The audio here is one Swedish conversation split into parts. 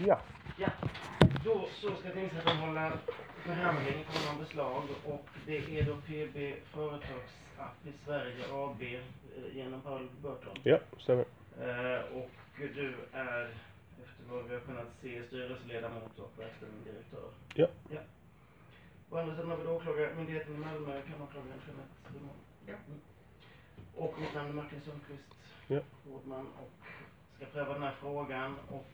Ja. Ja, då så ska tingsrätten hålla förhandling om beslag och det är då PB Företagsapp i Sverige AB eh, genom Paul Burton. Ja, stämmer. Eh, och du är, efter vad vi har kunnat se, styrelseledamot och verkställande direktör. Ja. ja. På andra sidan har vi då åklagarmyndigheten i Malmö, kammaråklagaren Jeanette Lemon. Ja. Och mitt namn är Martin Sundqvist, Ja. rådman och ska pröva den här frågan. Och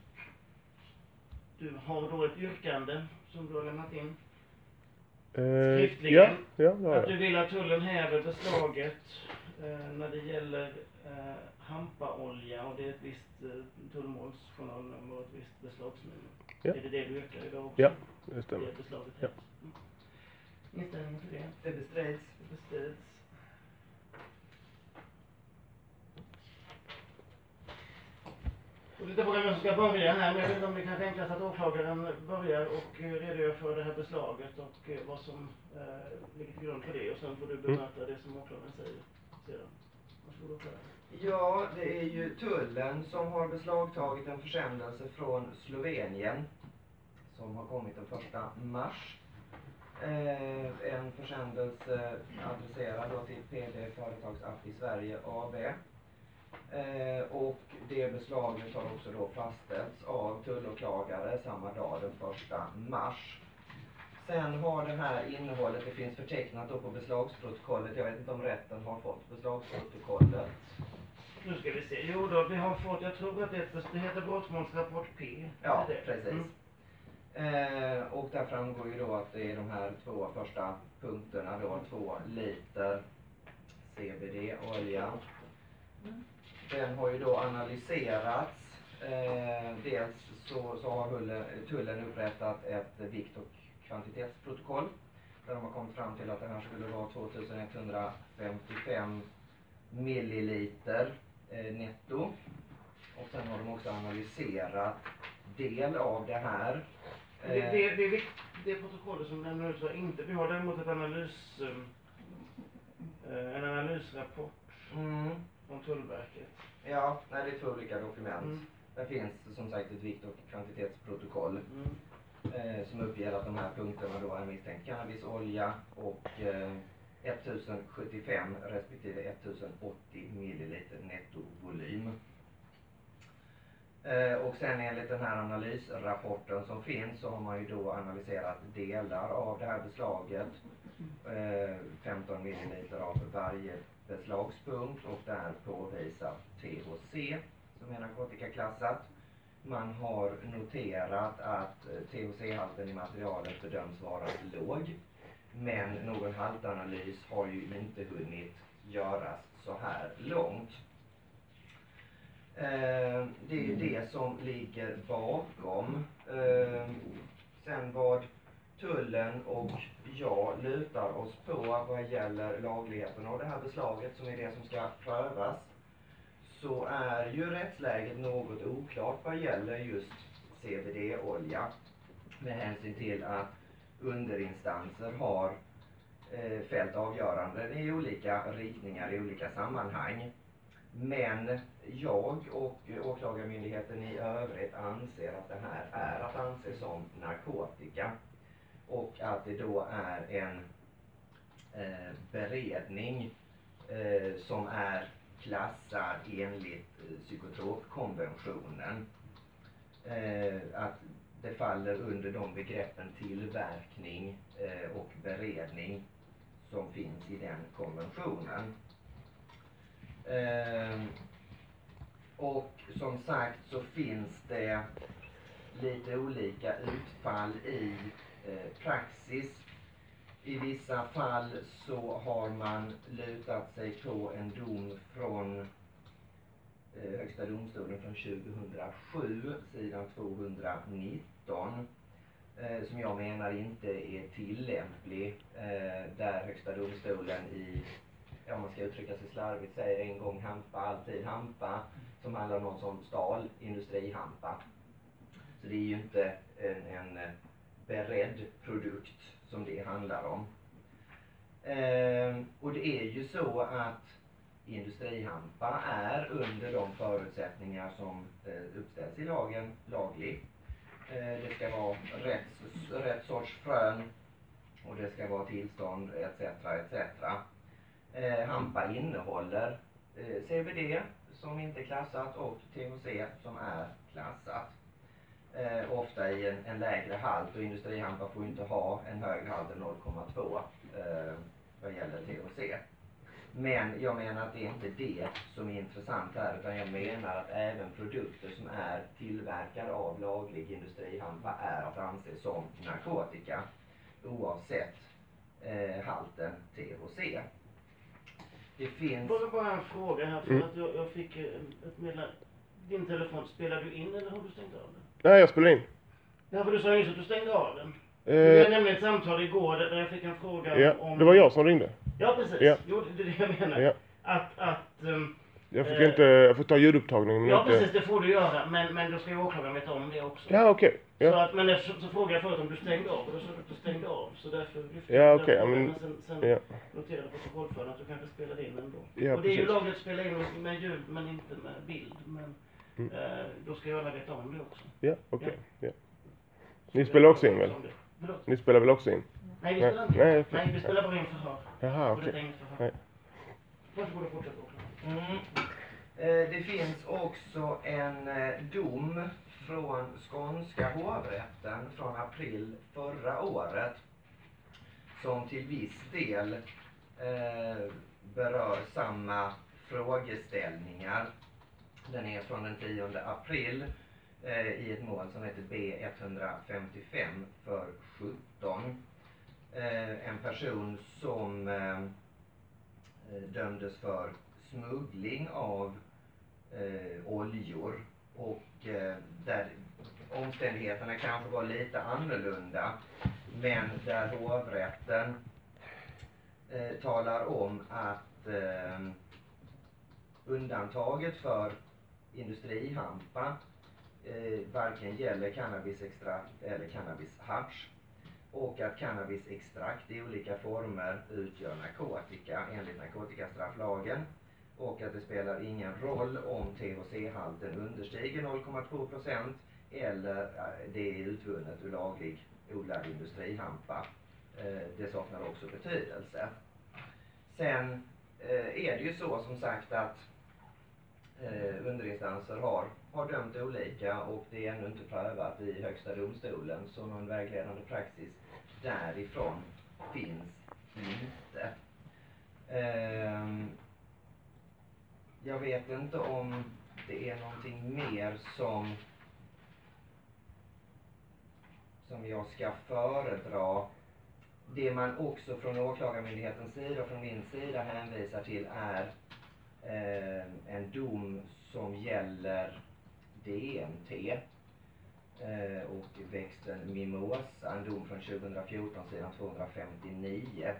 du har då ett yrkande som du har lämnat in. Eh, Skriftligen. Ja, ja, har Att du vill att tullen häver beslaget eh, när det gäller eh, hampaolja och det är ett visst eh, tullmålsjournalnummer och ett visst beslagsnummer. Ja. Är det det du yrkar idag också? Ja, det stämmer. Det beslaget Ja. Mm. Inställning till det? Det bestrids. Det bestrids. Och lite frågan vem som ska börja här, men jag vet inte om det kanske är enklast att åklagaren börjar och eh, redogör för det här beslaget och eh, vad som eh, ligger till grund för det och sen får du bemöta det som åklagaren säger sedan. Varsågod åklagaren. Ja, det är ju tullen som har beslagtagit en försändelse från Slovenien som har kommit den första mars. Eh, en försändelse adresserad då till PD Företagsapp i Sverige AB. Eh, och det beslaget har också då fastställts av tullåklagare samma dag den första mars. Sen har det här innehållet, det finns förtecknat då på beslagsprotokollet. Jag vet inte om rätten har fått beslagsprotokollet. Nu ska vi se. Jo då, vi har fått, jag tror att det, det heter brottmålsrapport P. Ja, det det? precis. Mm. Eh, och där framgår ju då att det är de här två första punkterna då, två liter CBD-olja. Den har ju då analyserats. Eh, dels så, så har tullen, tullen upprättat ett vikt och kvantitetsprotokoll där de har kommit fram till att det här skulle vara 2155 milliliter eh, netto. Och sen har de också analyserat del av det här. Det, Eh, det, det, det, det protokollet som lämnar ut var inte, vi har däremot ett analys, eh, en analysrapport mm, från Tullverket. Ja, nej, det är två olika dokument. Mm. Där finns som sagt ett vikt och kvantitetsprotokoll Mm. eh, som uppger att de här punkterna då är misstänkt cannabisolja och eh, 1075 respektive 1080 milliliter nettovolym. Eh, och sen enligt den här analysrapporten som finns så har man ju då analyserat delar av det här beslaget. Eh, 15 milliliter av varje beslagspunkt och där påvisat THC som är narkotikaklassat. Man har noterat att eh, THC-halten i materialet bedöms vara låg. Men någon haltanalys har ju inte hunnit göras så här långt. Eh, det är ju det som ligger bakom. Eh, sen vad tullen och jag lutar oss på vad gäller lagligheten av det här beslaget som är det som ska prövas så är ju rättsläget något oklart vad gäller just CBD-olja med hänsyn till att underinstanser har eh, fällt avgöranden i olika riktningar i olika sammanhang. Men jag och åklagarmyndigheten i övrigt anser att det här är att anse som narkotika och att det då är en eh, beredning eh, som är klassad enligt eh, psykotropkonventionen. Eh, att det faller under de begreppen tillverkning eh, och beredning som finns i den konventionen. Eh, och som sagt så finns det lite olika utfall i eh, praxis. I vissa fall så har man lutat sig på en dom från eh, Högsta domstolen från 2007, sidan 219, eh, som jag menar inte är tillämplig, eh, där Högsta domstolen i, om man ska uttrycka sig slarvigt, säger en gång hampa, alltid hampa, som handlar om någon som stal industrihampa. Så det är ju inte en, en eh, beredd produkt som det handlar om. Ehm, och det är ju så att industrihampa är under de förutsättningar som eh, uppställs i lagen laglig. Ehm, det ska vara rätt, rätt sorts frön och det ska vara tillstånd etc. etc. Eh, hampa innehåller eh, CBD som inte är klassat och THC som är klassat. Eh, ofta i en, en lägre halt och industrihampa får inte ha en högre halt än 0,2 eh, vad gäller THC. Men jag menar att det är inte det som är intressant här utan jag menar att även produkter som är tillverkade av laglig industrihampa är att anse som narkotika oavsett eh, halten THC. Det finns... Bara, bara en fråga här, för Mm. att jag, jag fick eh, ett meddelande. Din telefon, spelar du in eller har du stängt av den? Nej, jag spelar in. Ja, för du sa nyss att du stängde av den. Eh, Det var nämligen ett samtal igår där jag fick en fråga ja, om... det var jag som ringde. Ja, precis. Ja. Jo, det är det jag menar. Ja. Att, att... ehm, Jag fick Eh. inte, jag får ta ljudupptagningen men ja, inte... precis, det får du göra. Men, men då ska ju åklagaren veta om det också. Ja, okej. Så Ja. att, men eftersom, så frågade jag förut om du stängde av och då sa du att du stängde av. Så därför lyfte Ja, jag den okej, ja, frågan. men- sen, sen Ja. noterade protokollföraren att du kanske spelade in ändå. Ja, och det är ju lagligt att spela in med ljud men inte med bild. Men Mm. eh, då ska ju alla veta om det också. Ja, okej. Ja. Så Ni spelar också in väl? Ni spelar väl också in? Nej, vi spelar inte nej. Nej, vi spelar bara in förhör. Jaha, okej. Nej. Varsågod och fortsätt. Mm. Eh, det finns också en eh, dom från skånska hovrätten från april förra året som till viss del eh, berör samma frågeställningar. Den är från den 10 april eh, i ett mål som heter B155 för 17. Eh, en person som eh, dömdes för smuggling av eh, oljor och eh, där omständigheterna kanske var lite annorlunda men där hovrätten eh, talar om att eh, undantaget för industrihampa eh, varken gäller cannabisextrakt eller cannabisharts och att cannabisextrakt i olika former utgör narkotika enligt narkotikastrafflagen och att det spelar ingen roll om THC-halten understiger 0,2 procent eller eh, det är utvunnet ur laglig odlad industrihampa. Eh, det saknar också betydelse. Sen eh, är det ju så som sagt att underinstanser har, har dömt olika och det är ännu inte prövat i Högsta domstolen så någon vägledande praxis därifrån finns inte. Jag vet inte om det är någonting mer som som jag ska föredra. Det man också från åklagarmyndighetens sida och från min sida hänvisar till är eh, en dom som gäller DMT eh, och växten mimosa, en dom från 2014 sidan 259.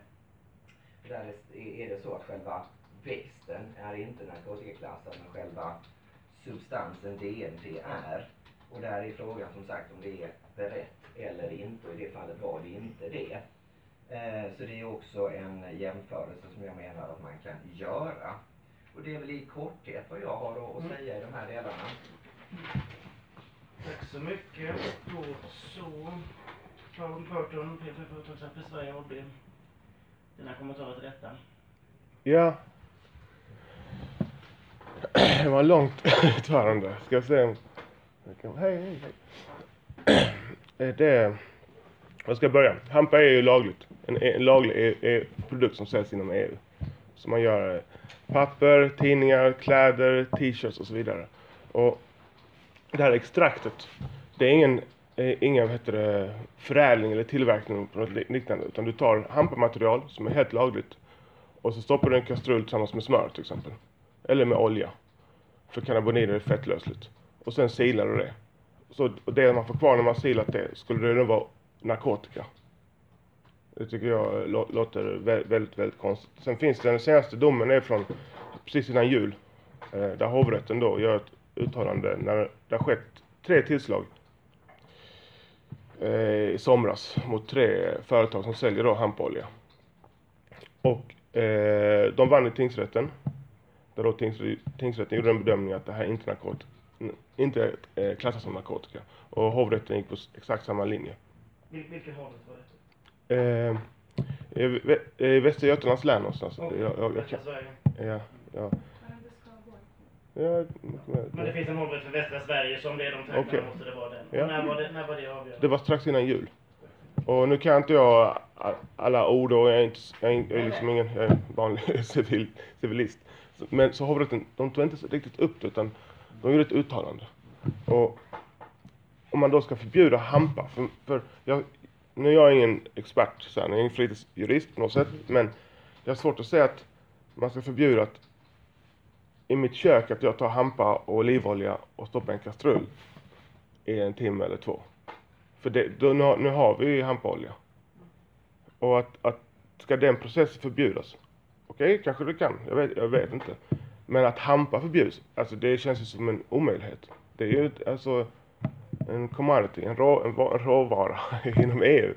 Där är- är det så att själva växten är inte narkotikaklassad men själva substansen DMT är. Och där är frågan som sagt om det är berett eller inte och i det fallet var det inte det. Eh, så det är också en jämförelse som jag menar att man kan göra. Och det är väl i korthet vad jag har att- Mm. säga i de här delarna. Tack så mycket. Då så. Paul Burton, PF Företagsamt i Sverige AB. Dina kommentarer till detta? Ja. Det var långt utförande. Ska jag se om... Hej, hej, hej. Eh, det... Jag ska börja. Hampa är ju lagligt. En, en laglig EU, EU produkt som säljs inom EU. Så man gör eh, papper, tidningar, kläder, t-shirts och så vidare. Och det här extraktet, det är ingen, eh, ingen heter det, förädling eller tillverkning på något liknande. Utan du tar hampamaterial som är helt lagligt och så stoppar du i en kastrull tillsammans med smör till exempel. Eller med olja. För cannabinoider är fettlösligt. Och sen silar du det. Så det man får kvar när man silat det skulle det då vara narkotika. Det tycker jag låter väldigt, väldigt konstigt. Sen finns det den senaste domen är från precis innan jul. Eh, där hovrätten då gör ett uttalande när det har skett tre tillslag eh, i somras mot tre företag som säljer då hampolja. Och eh, de vann i tingsrätten. Där då tingsrätten, gjorde en bedömning att det här är inte narkot- inte eh, klassas som narkotika. Och hovrätten gick på exakt samma linje. Vil, vilken hovrätt var detta? Eh, i Vä- i Västra Götalands län någonstans. Och- Jag, jag, jag, Västra kan- Sverige. ja, ja. Ja. Men det finns en hovrätt för västra Sverige, så om det är de trakterna Okej. måste det vara den. Ja. När var det, när var det avgörandet? Det var strax innan jul. Och nu kan inte jag alla ord och jag är, inte, jag är, jag är liksom ingen jag är vanlig civil, civilist. Men så hovrätten, de tog inte riktigt upp det utan de gjorde ett uttalande. Och om man då ska förbjuda hampa, för, för jag, nu är jag ingen expert, så här, jag är ingen fritidsjurist på något sätt, men jag har svårt att säga att man ska förbjuda att i mitt kök att jag tar hampa och olivolja och stoppar i en kastrull i en timme eller två. För det, då, nu, har- nu har vi ju hampaolja. Och att, att ska den processen förbjudas? Okej, kanske det kan. Jag vet, jag vet inte. Men att hampa förbjuds, alltså det känns ju som en omöjlighet. Det är ju alltså en commodity, en, rå, en, en råvara inom EU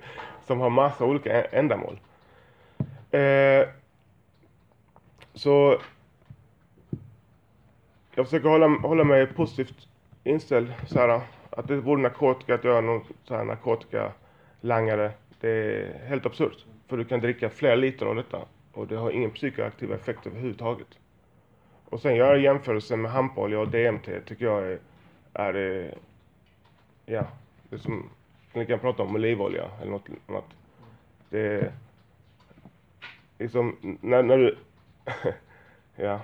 som har massa olika ändamål. Eh, så jag försöker hålla, hålla mig positivt inställd så här, att det vore narkotika att göra någon så här narkotikalangare. Det är helt absurt. För du kan dricka flera liter av detta och det har ingen psykoaktiv effekt överhuvudtaget. Och sen göra jämförelsen med hampolja och DMT tycker jag är, är eh, ja, det är som, ni kan prata om olivolja eller något annat. Det är liksom, när, när du, ja,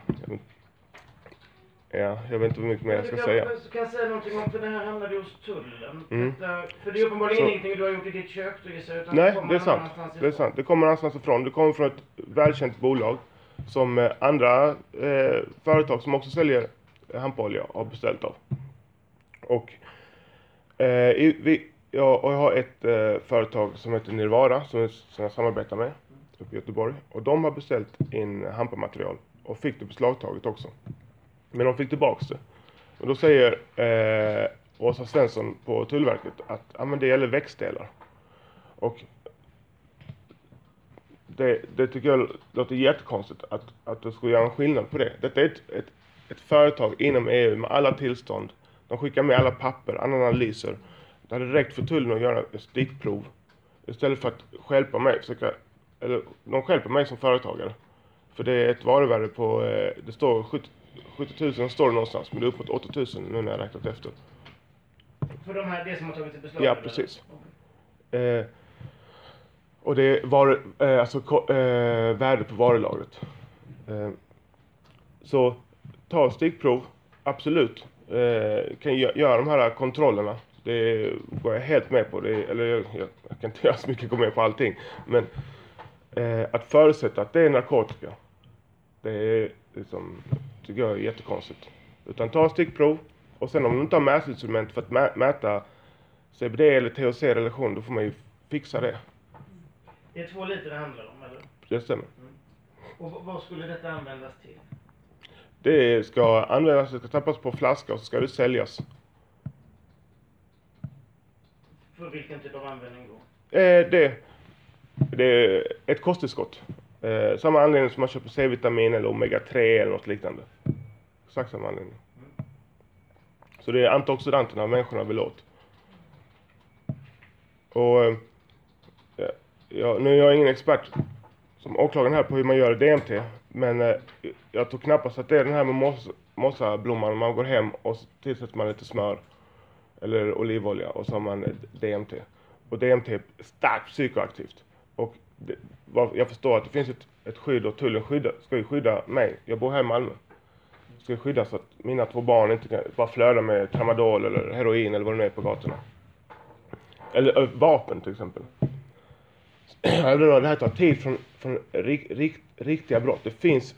ja, jag vet inte hur mycket mer jag ska kan, säga. Kan jag säga någonting om, för det här hamnade ju hos tullen. Mm. Detta, för det är uppenbarligen Så- ingenting du har gjort i ditt kök, du gissar, utan Nej, kommer det är sant. Det är sant. Det kommer någonstans ifrån. Det kommer från ett välkänt bolag som eh, andra eh, företag som också säljer eh, hampolja har beställt av. Och eh, i, vi, jag, och jag har ett eh, företag som heter Nirvara som, jag- som jag samarbetar med uppe i Göteborg. Och de har beställt in hampamaterial och fick det beslagtaget också. Men de fick tillbaks det. Och då säger eh, Åsa Svensson på Tullverket att ja, men det gäller växtdelar. Och det, det tycker jag låter jättekonstigt att, att du skulle göra en skillnad på det. Detta är ett, ett, ett företag inom EU med alla tillstånd. De skickar med alla papper, alla analyser. Det hade räckt för tullen att göra ett stickprov. Istället för att stjälpa mig, försöka, eller de stjälper mig som företagare. För det är ett varuvärde på, eh, det står 70, 70 000 står det någonstans, men det är uppåt 80 000 nu när jag räknat efter. För de här, det som har tagits i beslag? Ja, precis. Eh, och det var eh, alltså eh, värde på varulagret. Eh, så ta stickprov, absolut. Eh, kan gö- göra de här kontrollerna. Det går jag helt med på. Det, eller jag, jag, jag kan inte göra så mycket gå med på allting. Men eh, att förutsätta att det är narkotika. Det är liksom, tycker jag är jättekonstigt. Utan ta stickprov och sen om du inte har mätinstrument för att mä- mäta CBD eller THC-relation, då får man ju fixa det. Det är två liter det handlar om, eller? Det stämmer. Och v- vad skulle detta användas till? Det ska användas, det ska tappas på flaska och så ska det säljas. För vilken typ av användning då? Eh, det, det är ett kosttillskott. Eh, samma anledning som man köper C-vitamin eller omega-3 eller något liknande. Exakt samma anledning. Så det är antioxidanterna människorna vill åt. Och eh, ja, nu är jag ingen expert som åklagaren här på hur man gör DMT. Men eh, jag tror knappast att det är den här med moss, mossablomman. Man går hem och tillsätter man lite smör eller olivolja och så har man DMT. Och DMT är starkt psykoaktivt. Och det, jag förstår att det finns ett, ett skydd och tullen skydda, ska ju skydda mig. Jag bor här i Malmö. Ska skyddas så att mina två barn inte kan bara flöda med tramadol eller heroin eller vad det nu är på gatorna. Eller vapen till exempel. Det här tar tid från, från rik, rik, riktiga brott. Det finns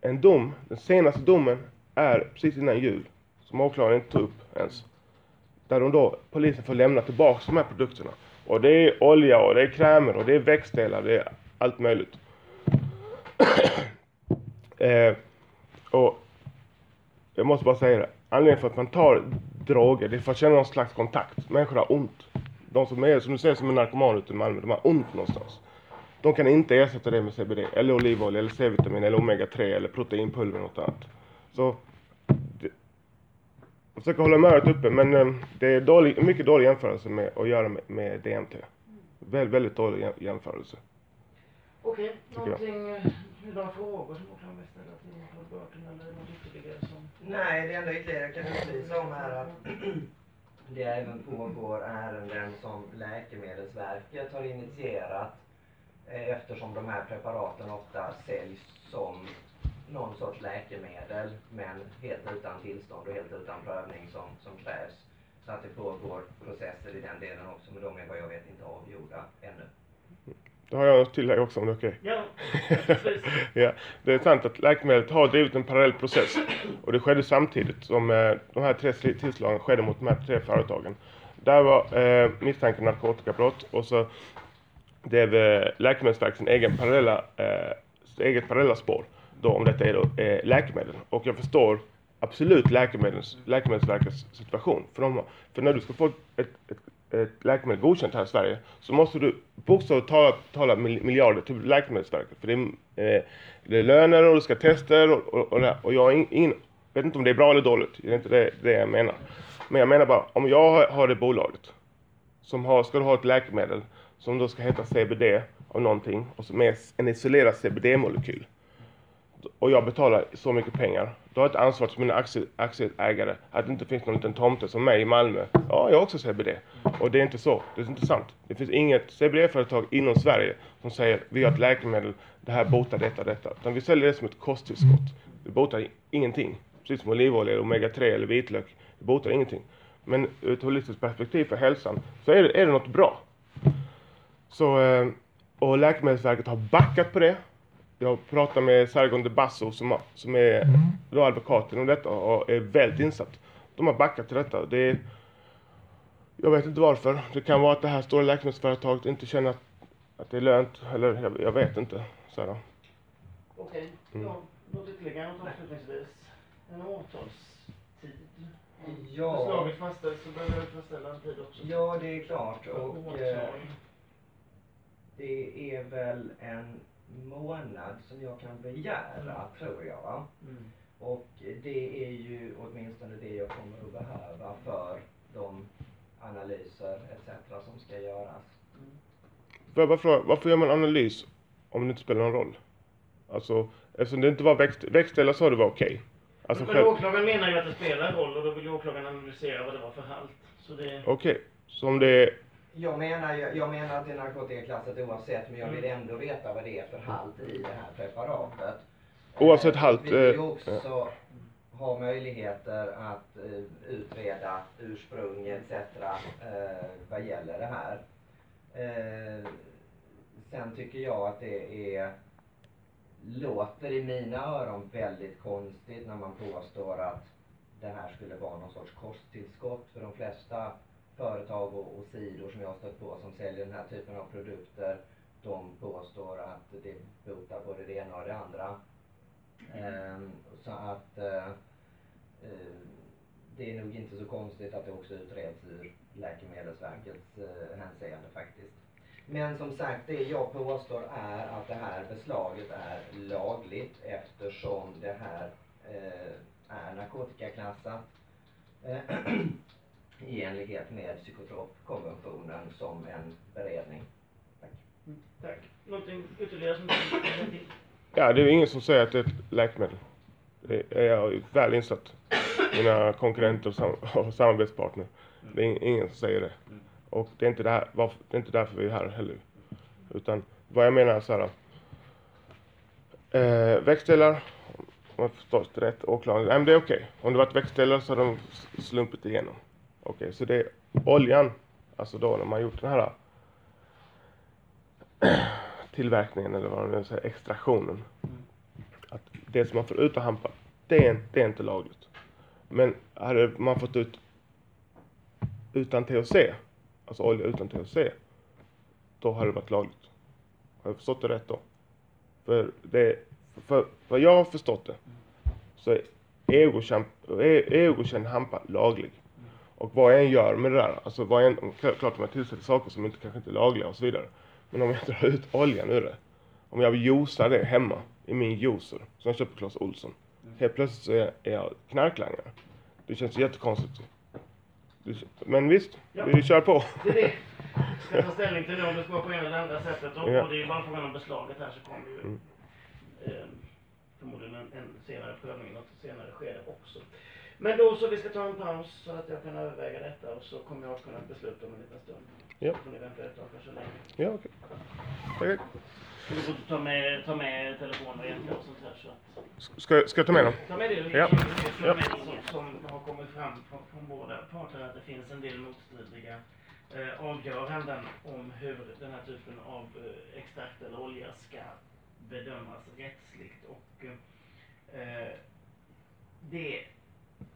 en dom, den senaste domen är precis innan jul. Som åklagaren inte tog upp ens. Där de då, polisen får lämna tillbaka de här produkterna. Och det är olja och det är krämer och det är växtdelar, det är allt möjligt. eh, och jag måste bara säga det. Anledningen för att man tar droger, det är för att känna någon slags kontakt. Människor har ont. De som är, som du säger, som är narkomaner ute i Malmö, de har ont någonstans. De kan inte ersätta det med CBD, eller olivolja, eller C-vitamin, eller omega-3, eller proteinpulver eller något annat. Så, det, försöker hålla humöret uppe men eh, det är dålig, mycket dålig jämförelse med att göra med, med DMT. Väldigt, väldigt dålig jäm- jämförelse. Okej, jag. någonting, eh, några frågor som åklagaren vill ställa till Carl Burton eller något ytterligare som... Nej, det enda ytterligare jag kan upplysa om är att det även pågår ärenden som Läkemedelsverket har initierat eh, eftersom de här preparaten ofta säljs som någon sorts läkemedel men helt utan tillstånd och helt utan prövning som, som krävs. Så att det pågår processer i den delen också men de är vad jag vet inte avgjorda ännu. Det har jag något tillägg också om det är okej. Ja, precis. Ja, det är sant att läkemedlet har drivit en parallell process och det skedde samtidigt som eh, de här tre tillslagen skedde mot de här tre företagen. Där var eh, misstanken narkotikabrott och så drev eh, Läkemedelsverket sin egen parallella, eh, eget parallella spår då om detta är då, eh, läkemedel. Och jag förstår absolut läkemedels, Läkemedelsverkets situation. För, de, för när du ska få ett, ett, ett ett läkemedel godkänt här i Sverige så måste du bokstavligt talat betala miljarder till Läkemedelsverket. För det är, eh, det är löner och du ska tester och, och, och, det här. och jag har ingen, vet inte om det är bra eller dåligt. Det är inte det, det jag menar. Men jag menar bara, om jag har, har det bolaget som har, ska du ha ett läkemedel som då ska heta CBD av någonting och som är en isolerad CBD-molekyl och jag betalar så mycket pengar, då har jag ett ansvar till mina aktie, aktieägare att det inte finns någon liten tomte som mig i Malmö. Ja, jag har också CBD. Och det är inte så. Det är inte sant. Det finns inget CBD-företag inom Sverige som säger vi har ett läkemedel, det här botar detta, detta. Utan vi säljer det som ett kosttillskott. Det botar ingenting. Precis som olivolja, omega-3 eller vitlök. Det botar ingenting. Men ur ett holistiskt perspektiv för hälsan så är det, är det något bra. Så, eh, och Läkemedelsverket har backat på det. Jag pratar med Sargon de Basso som, som är då advokaten om detta och är väldigt insatt. De har backat till detta. Det är, jag vet inte varför. Det kan vara att det här stora läkemedelsföretaget inte känner att, att det är lönt. Eller jag, jag vet inte. Okej, Mm. ja, något ytterligare något avslutningsvis? En åtalstid? Ja, Förslaget fastställs så behöver vi fastställa en tid också. ja det är klart. Och, åtal. eh, Det är väl en månad som jag kan begära, tror jag. Va? Mm. Och det är ju åtminstone det jag kommer att behöva för de analyser etc. som ska göras. Får jag bara fråga, varför gör man analys om det inte spelar någon roll? Alltså, eftersom det inte var växt, växtdelar så det var okej. Alltså Men själv, åklagaren menar ju att det spelar roll och då vill ju åklagaren analysera vad det var för halt. Det... okej. Så om det är, Jag menar, ju- jag menar att det är narkotikaklassat oavsett, men jag vill ändå veta vad det är för halt i det här preparatet. Oavsett Eh, halt, Vi vill eh, också ha möjligheter att eh, utreda ursprung etc. Eh, vad gäller det här. Eh, sen tycker jag att det är låter i mina öron väldigt konstigt när man påstår att det här skulle vara någon sorts kosttillskott för de flesta företag och, och sidor som jag har stött på som säljer den här typen av produkter. De påstår att det botar både det ena och det andra. Ehm, så att eh, eh, det är nog inte så konstigt att det också utreds ur Läkemedelsverkets eh, hänseende faktiskt. Men som sagt, det jag påstår är att det här beslaget är lagligt eftersom det här eh, är narkotikaklassat eh, i enlighet med psykotropkonventionen som en beredning. Tack. Mm, Tack. Någonting ytterligare som du ja, det är ingen som säger att det är ett läkemedel. Det är jag väl insatt. Mina konkurrenter och, sam och samarbetspartner. Det är ing- ingen som säger det. Och det är inte, det här, varför, det är inte därför vi är här heller. Utan vad jag menar är så här. Eh, växtdelar, om jag förstås det rätt, åklagaren, nej men det är okej. Om det varit växtdelar så har de slumpit igenom. Okej, så det är oljan, alltså då när man gjort den här tillverkningen eller vad man nu säger, extraktionen. Att det som man får ut av hampan, det är, det är inte lagligt. Men hade man fått ut utan THC, alltså olja utan THC, då hade det varit lagligt. Har jag förstått det rätt då? För det, för vad jag har förstått det, så är egokänd, e- egokänd hampa laglig. Och vad jag än gör med det där, alltså vad jag än, klart om jag tillsätter saker som inte, kanske inte är lagliga och så vidare. Men om jag drar ut oljan ur det, om jag juicar det hemma i min juicer som jag köper på Clas Ohlson. Helt plötsligt så är, jag knarklangare. Det känns jättekonstigt. Det- Men visst, Ja. vi kör på. Det är det. Ska ta ställning till nu om det ska vara på ena eller andra sättet. Och, Ja. och det är ju bara frågan om beslaget här så kommer ju Mm. eh, förmodligen en, en senare prövning i något senare skede också. Men då så vi ska ta en paus så att jag kan överväga detta och så kommer jag att kunna besluta om en liten stund. Ja. Så får ni vänta ett tag kanske länge. Ja, okej. Tack. Så vi får ta med, ta med telefoner egentligen och sånt här så att Ska, ska jag ta med dem? Ta med det, Ja. det Ja. med som, som har kommit fram från, från båda parter att det finns en del motstridiga eh, avgöranden om hur den här typen av eh, extrakt eller olja ska bedömas rättsligt. Och, eh, det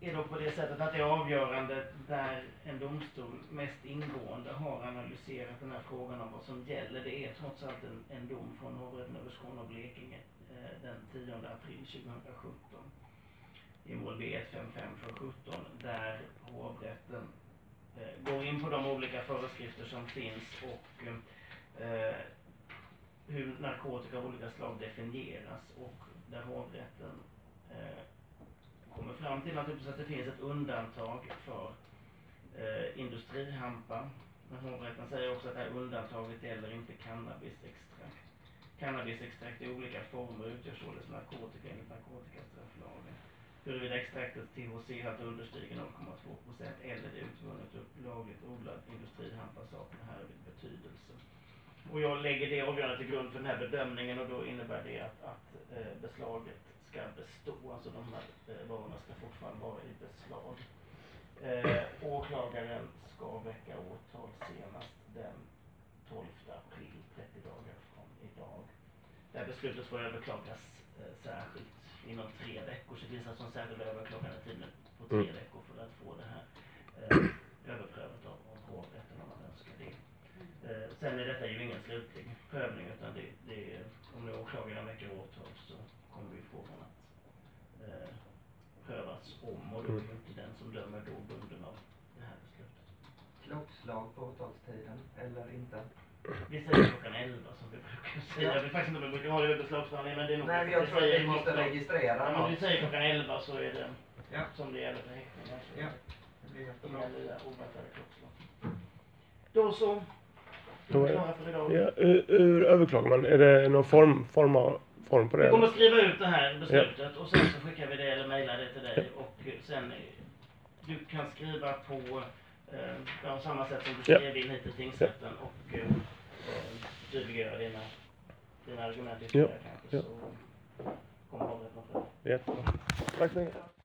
är då på det sättet att det avgörande där en domstol mest ingående har analyserat den här frågan om vad som gäller. Det är trots allt en, en dom från hovrätten över Skåne och Blekinge eh, den 10 april 2017 i mål B155-17, där hovrätten eh, går in på de olika föreskrifter som finns och eh, hur narkotika av olika slag definieras och där hovrätten eh, kommer fram till naturligtvis att det finns ett undantag för eh, industrihampa. Men hovrätten säger också att det här undantaget gäller inte cannabisextrakt. Cannabisextrakt i olika former utgör således narkotika enligt narkotikastrafflagen. Huruvida extraktets THC har understiger 0,2% eller det utvunnet upp lagligt odlad industrihampa saknar härvid betydelse. Och jag lägger det avgörandet till grund för den här bedömningen och då innebär det att, att eh, beslaget ska bestå. Alltså de här eh, varorna ska fortfarande vara i beslag. Eh, åklagaren ska väcka åtal senast den 12 april, 30 dagar från idag. Det här beslutet får överklagas eh, särskilt inom tre veckor. Så det finns alltså en särskild överklagandetid på tre Mm. veckor för att få det här eh, överprövat av, av hovrätten om man önskar det. Eh, sen är detta ju ingen slutlig prövning utan det, det är, om nu åklagaren väcker åtal så kommer ju frågan att eh, prövas om och då är ju inte den som dömer då bunden av det här beslutet. Klockslag på åtalstiden, eller inte? Vi säger klockan 11 som vi brukar säga. Jag vet faktiskt inte om vi brukar ha det i beslagsförhandling men det är nog Nej, jag tror att säger vi måste registrera Ja, men vi säger klockan 11 så är det Ja. som det gäller för häktningar. Så Ja. Det blir jättebra. Inga nya oväntade klockslag. Då så. Då är- är vi klara för idag. Ja, hur, hur överklagar man? Är det någon form, form, av, form på det? Vi kommer att skriva ut det här beslutet och sen så skickar vi det eller mejlar det till dig och sen eh, du kan skriva på eh, ja, samma sätt som du Ja. skrev in hit till tingsrätten och eh, eh, tydliggöra dina, dina argument Ja. ytterligare kanske Ja. så kommer hovrätten pröva. Jättebra. Tack så mycket.